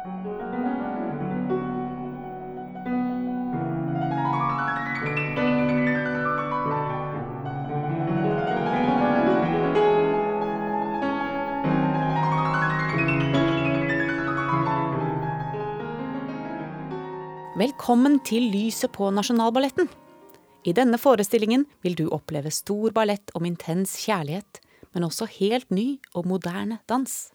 Velkommen til Lyset på Nasjonalballetten. I denne forestillingen vil du oppleve stor ballett om intens kjærlighet, men også helt ny og moderne dans.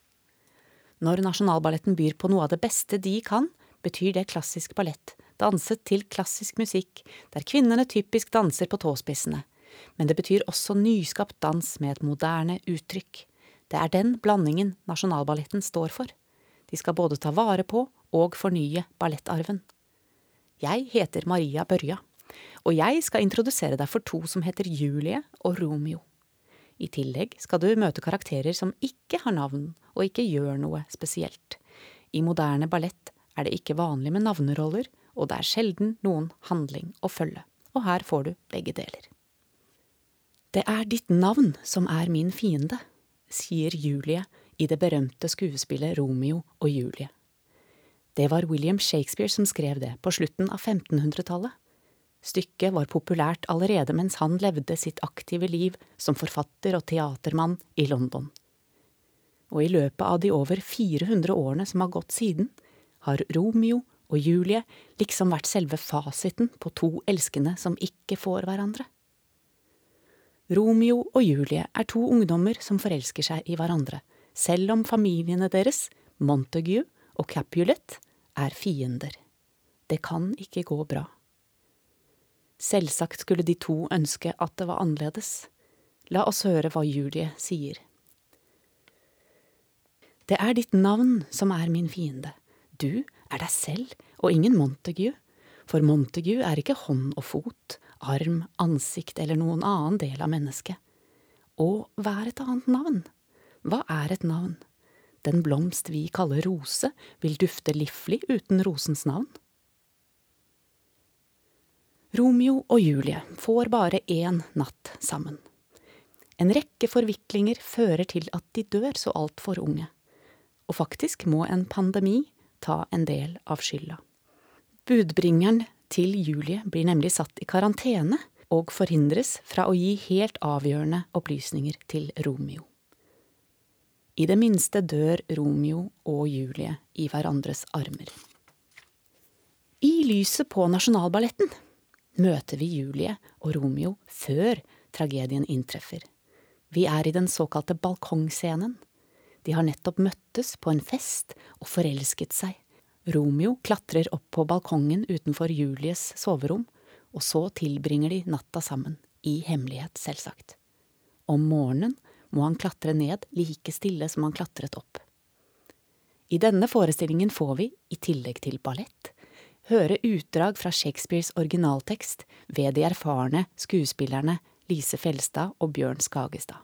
Når Nasjonalballetten byr på noe av det beste de kan, betyr det klassisk ballett, danset til klassisk musikk, der kvinnene typisk danser på tåspissene. Men det betyr også nyskapt dans med et moderne uttrykk. Det er den blandingen Nasjonalballetten står for. De skal både ta vare på og fornye ballettarven. Jeg heter Maria Børja, og jeg skal introdusere deg for to som heter Julie og Romeo. I tillegg skal du møte karakterer som ikke har navn og ikke gjør noe spesielt. I moderne ballett er det ikke vanlig med navneroller, og det er sjelden noen handling å følge. Og her får du begge deler. Det er ditt navn som er min fiende, sier Julie i det berømte skuespillet Romeo og Julie. Det var William Shakespeare som skrev det på slutten av 1500-tallet. Stykket var populært allerede mens han levde sitt aktive liv som forfatter og teatermann i London. Og i løpet av de over 400 årene som har gått siden, har Romeo og Julie liksom vært selve fasiten på to elskende som ikke får hverandre. Romeo og Julie er to ungdommer som forelsker seg i hverandre, selv om familiene deres, Montague og Capulet, er fiender. Det kan ikke gå bra. Selvsagt skulle de to ønske at det var annerledes. La oss høre hva Julie sier. Det er ditt navn som er min fiende. Du er deg selv og ingen Montague, for Montague er ikke hånd og fot, arm, ansikt eller noen annen del av mennesket. Og hva er et annet navn? Hva er et navn? Den blomst vi kaller rose, vil dufte liflig uten rosens navn. Romeo og Julie får bare én natt sammen. En rekke forviklinger fører til at de dør så altfor unge. Og faktisk må en pandemi ta en del av skylda. Budbringeren til Julie blir nemlig satt i karantene og forhindres fra å gi helt avgjørende opplysninger til Romeo. I det minste dør Romeo og Julie i hverandres armer. I lyset på Nasjonalballetten møter vi Julie og Romeo før tragedien inntreffer. Vi er i den såkalte balkongscenen. De har nettopp møttes på en fest og forelsket seg. Romeo klatrer opp på balkongen utenfor Julies soverom, og så tilbringer de natta sammen, i hemmelighet, selvsagt. Om morgenen må han klatre ned like stille som han klatret opp. I denne forestillingen får vi, i tillegg til ballett, høre utdrag fra Shakespeares originaltekst ved de erfarne skuespillerne Lise Felstad og Bjørn Skagestad.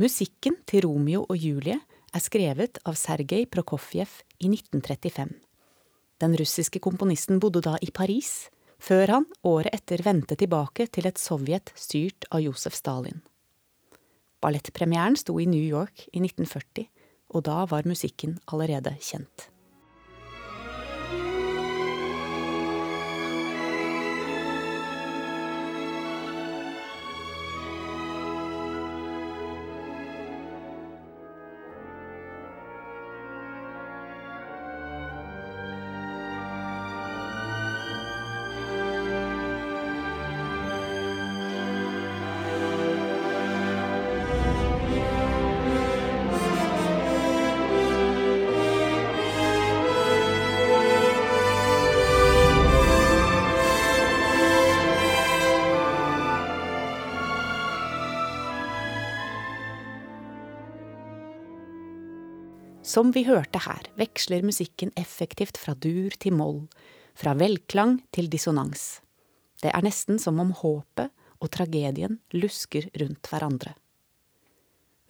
Musikken til Romeo og Julie er skrevet av Sergej Prokofjev i 1935. Den russiske komponisten bodde da i Paris, før han året etter vendte tilbake til et Sovjet styrt av Josef Stalin. Ballettpremieren sto i New York i 1940, og da var musikken allerede kjent. Som vi hørte her, veksler musikken effektivt fra dur til moll, fra velklang til dissonans. Det er nesten som om håpet og tragedien lusker rundt hverandre.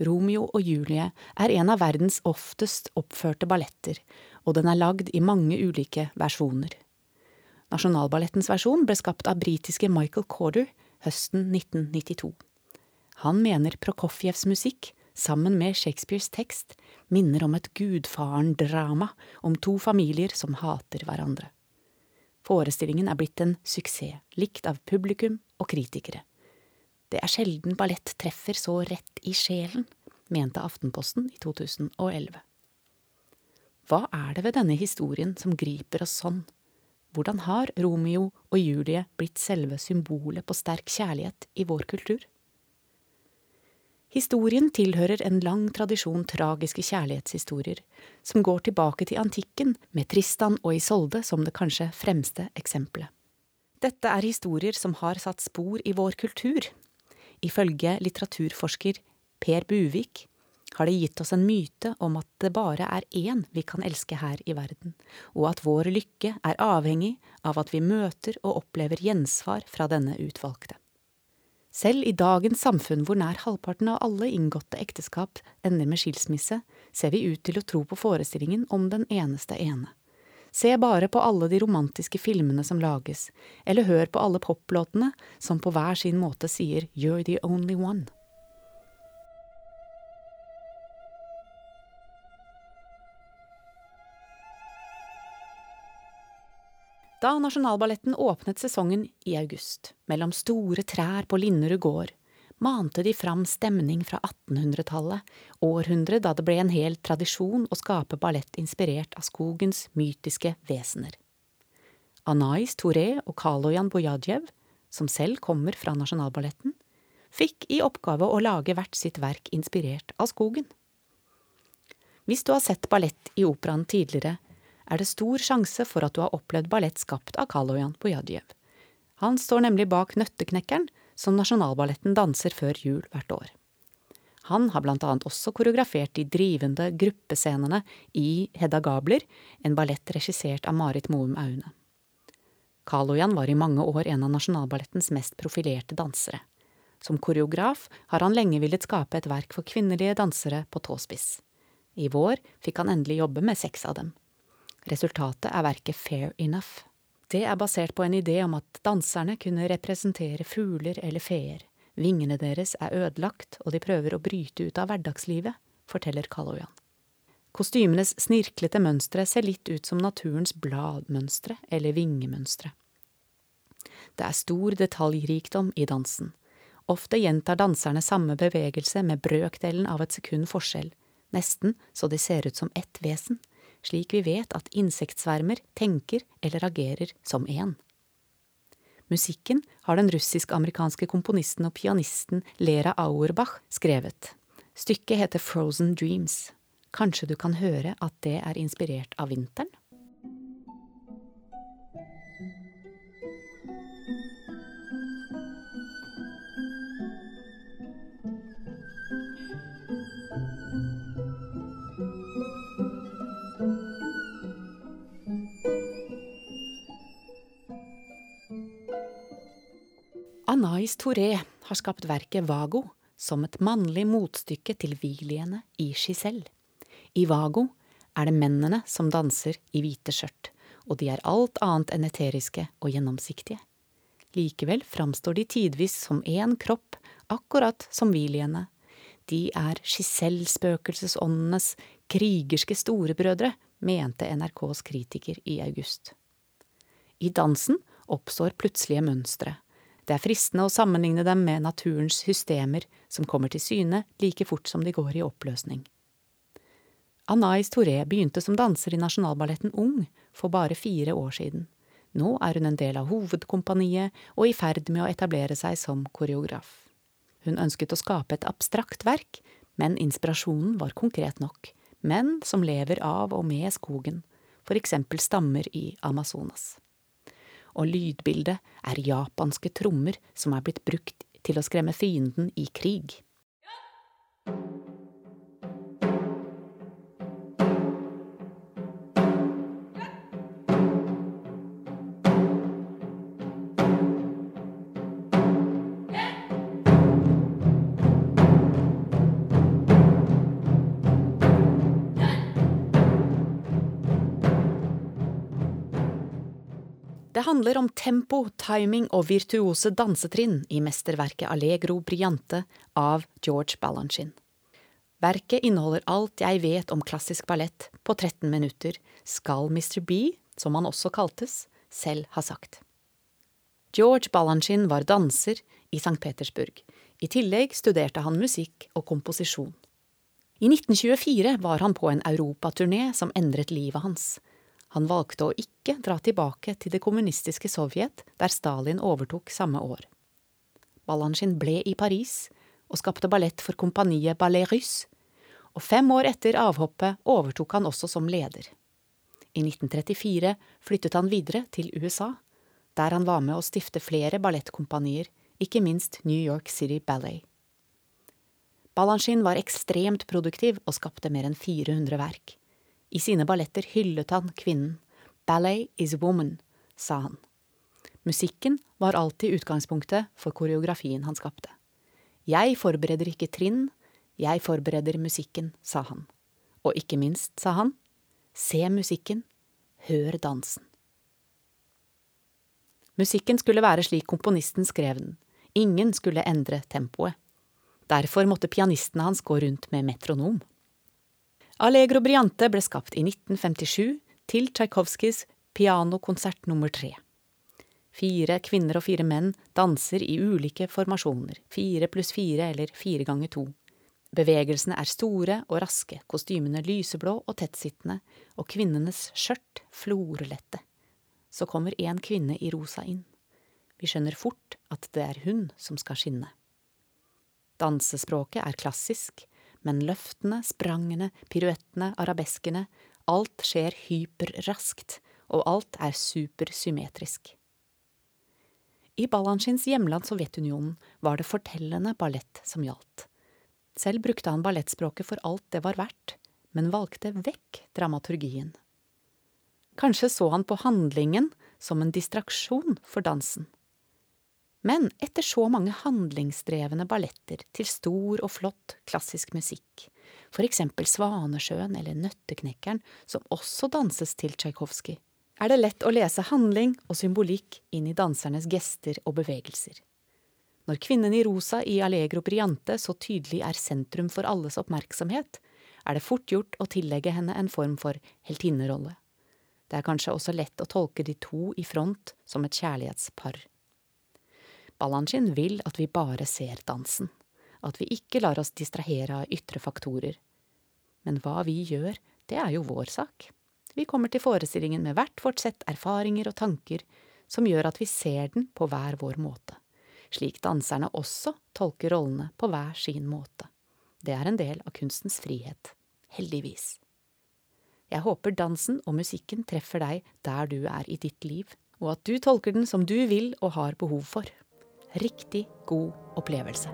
Romeo og Julie er en av verdens oftest oppførte balletter, og den er lagd i mange ulike versjoner. Nasjonalballettens versjon ble skapt av britiske Michael Corder høsten 1992. Han mener Prokofjevs musikk, sammen med Shakespeares tekst, minner om et gudfaren-drama om to familier som hater hverandre. Forestillingen er blitt en suksess, likt av publikum og kritikere. Det er sjelden ballett treffer så rett i sjelen, mente Aftenposten i 2011. Hva er det ved denne historien som griper oss sånn? Hvordan har Romeo og Julie blitt selve symbolet på sterk kjærlighet i vår kultur? Historien tilhører en lang tradisjon tragiske kjærlighetshistorier, som går tilbake til antikken, med Tristan og Isolde som det kanskje fremste eksempelet. Dette er historier som har satt spor i vår kultur. Ifølge litteraturforsker Per Buvik har det gitt oss en myte om at det bare er én vi kan elske her i verden, og at vår lykke er avhengig av at vi møter og opplever gjensvar fra denne utvalgte. Selv i dagens samfunn hvor nær halvparten av alle inngåtte ekteskap ender med skilsmisse, ser vi ut til å tro på forestillingen om den eneste ene. Se bare på alle de romantiske filmene som lages, eller hør på alle poplåtene som på hver sin måte sier You're the only one. Da Nasjonalballetten åpnet sesongen i august, mellom store trær på Linderud gård, mante de fram stemning fra 1800-tallet, århundret da det ble en hel tradisjon å skape ballett inspirert av skogens mytiske vesener. Anais Touré og Kaloyan Bojadjev, som selv kommer fra Nasjonalballetten, fikk i oppgave å lage hvert sitt verk inspirert av skogen. Hvis du har sett ballett i operaen tidligere, er det stor sjanse for at du har opplevd ballett skapt av Kaloyan Bojadjev. Han står nemlig bak Nøtteknekkeren, som Nasjonalballetten danser før jul hvert år. Han har blant annet også koreografert de drivende gruppescenene i Hedda Gabler, en ballett regissert av Marit Moum Aune. Kaloyan var i mange år en av Nasjonalballettens mest profilerte dansere. Som koreograf har han lenge villet skape et verk for kvinnelige dansere på tåspiss. I vår fikk han endelig jobbe med seks av dem. Resultatet er verket Fair Enough. Det er basert på en idé om at danserne kunne representere fugler eller feer. Vingene deres er ødelagt, og de prøver å bryte ut av hverdagslivet, forteller Kaloyan. Kostymenes snirklete mønstre ser litt ut som naturens bladmønstre eller vingemønstre. Det er stor detaljrikdom i dansen. Ofte gjentar danserne samme bevegelse med brøkdelen av et sekund forskjell, nesten så de ser ut som ett vesen slik vi vet at insektsvermer tenker eller agerer som én. Musikken har den russisk-amerikanske komponisten og pianisten Lera Auerbach skrevet. Stykket heter Frozen Dreams. Kanskje du kan høre at det er inspirert av vinteren? Anais Touré har skapt verket Vago som et mannlig motstykke til Viliene i Giselle. I Vago er det mennene som danser i hvite skjørt, og de er alt annet enn eteriske og gjennomsiktige. Likevel framstår de tidvis som én kropp, akkurat som Viliene. De er Giselle-spøkelsesåndenes krigerske storebrødre, mente NRKs kritiker i august. I dansen oppstår plutselige mønstre det er fristende å sammenligne dem med naturens systemer som kommer til syne like fort som de går i oppløsning. Anais Touré begynte som danser i Nasjonalballetten Ung for bare fire år siden. Nå er hun en del av hovedkompaniet og i ferd med å etablere seg som koreograf. Hun ønsket å skape et abstrakt verk, men inspirasjonen var konkret nok. Menn som lever av og med skogen, for eksempel stammer i Amazonas og lydbildet er japanske trommer som er blitt brukt til å skremme fienden i krig. Det handler om tempo, timing og virtuose dansetrinn i mesterverket Allegro Briante av George Balanchine. Verket inneholder alt jeg vet om klassisk ballett på 13 minutter, skal Mr. B, som han også kaltes, selv ha sagt. George Balanchine var danser i St. Petersburg. I tillegg studerte han musikk og komposisjon. I 1924 var han på en europaturné som endret livet hans. Han valgte å ikke dra tilbake til det kommunistiske Sovjet, der Stalin overtok samme år. Balanchine ble i Paris og skapte ballett for kompaniet Ballet Russe, og fem år etter avhoppet overtok han også som leder. I 1934 flyttet han videre til USA, der han var med å stifte flere ballettkompanier, ikke minst New York City Ballet. Balanchine var ekstremt produktiv og skapte mer enn 400 verk. I sine balletter hyllet han kvinnen. Ballet is woman, sa han. Musikken var alltid utgangspunktet for koreografien han skapte. Jeg forbereder ikke trinn, jeg forbereder musikken, sa han. Og ikke minst, sa han, se musikken, hør dansen. Musikken skulle være slik komponisten skrev den, ingen skulle endre tempoet. Derfor måtte pianistene hans gå rundt med metronom. Allegro Briante ble skapt i 1957 til Tsjajkovskijs pianokonsert nummer tre. Fire kvinner og fire menn danser i ulike formasjoner, fire pluss fire eller fire ganger to. Bevegelsene er store og raske, kostymene lyseblå og tettsittende, og kvinnenes skjørt florlette. Så kommer en kvinne i rosa inn. Vi skjønner fort at det er hun som skal skinne. Dansespråket er klassisk, men løftene, sprangene, piruettene, arabeskene, alt skjer hyperraskt, og alt er supersymmetrisk. I Balanchins hjemland Sovjetunionen var det fortellende ballett som gjaldt. Selv brukte han ballettspråket for alt det var verdt, men valgte vekk dramaturgien. Kanskje så han på handlingen som en distraksjon for dansen. Men etter så mange handlingsdrevne balletter til stor og flott klassisk musikk, for eksempel Svanesjøen eller Nøtteknekkeren, som også danses til Tsjajkovskij, er det lett å lese handling og symbolikk inn i dansernes gester og bevegelser. Når kvinnen i rosa i Allegro Briante så tydelig er sentrum for alles oppmerksomhet, er det fort gjort å tillegge henne en form for heltinnerolle. Det er kanskje også lett å tolke de to i front som et kjærlighetspar. Balanchine vil at vi bare ser dansen, at vi ikke lar oss distrahere av ytre faktorer. Men hva vi gjør, det er jo vår sak. Vi kommer til forestillingen med hvert vårt sett erfaringer og tanker som gjør at vi ser den på hver vår måte, slik danserne også tolker rollene på hver sin måte. Det er en del av kunstens frihet, heldigvis. Jeg håper dansen og musikken treffer deg der du er i ditt liv, og at du tolker den som du vil og har behov for. Riktig god opplevelse.